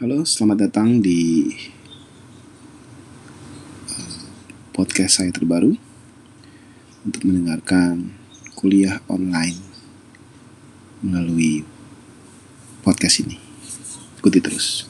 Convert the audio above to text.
Halo, selamat datang di eh, podcast saya terbaru untuk mendengarkan kuliah online melalui podcast ini. Ikuti terus.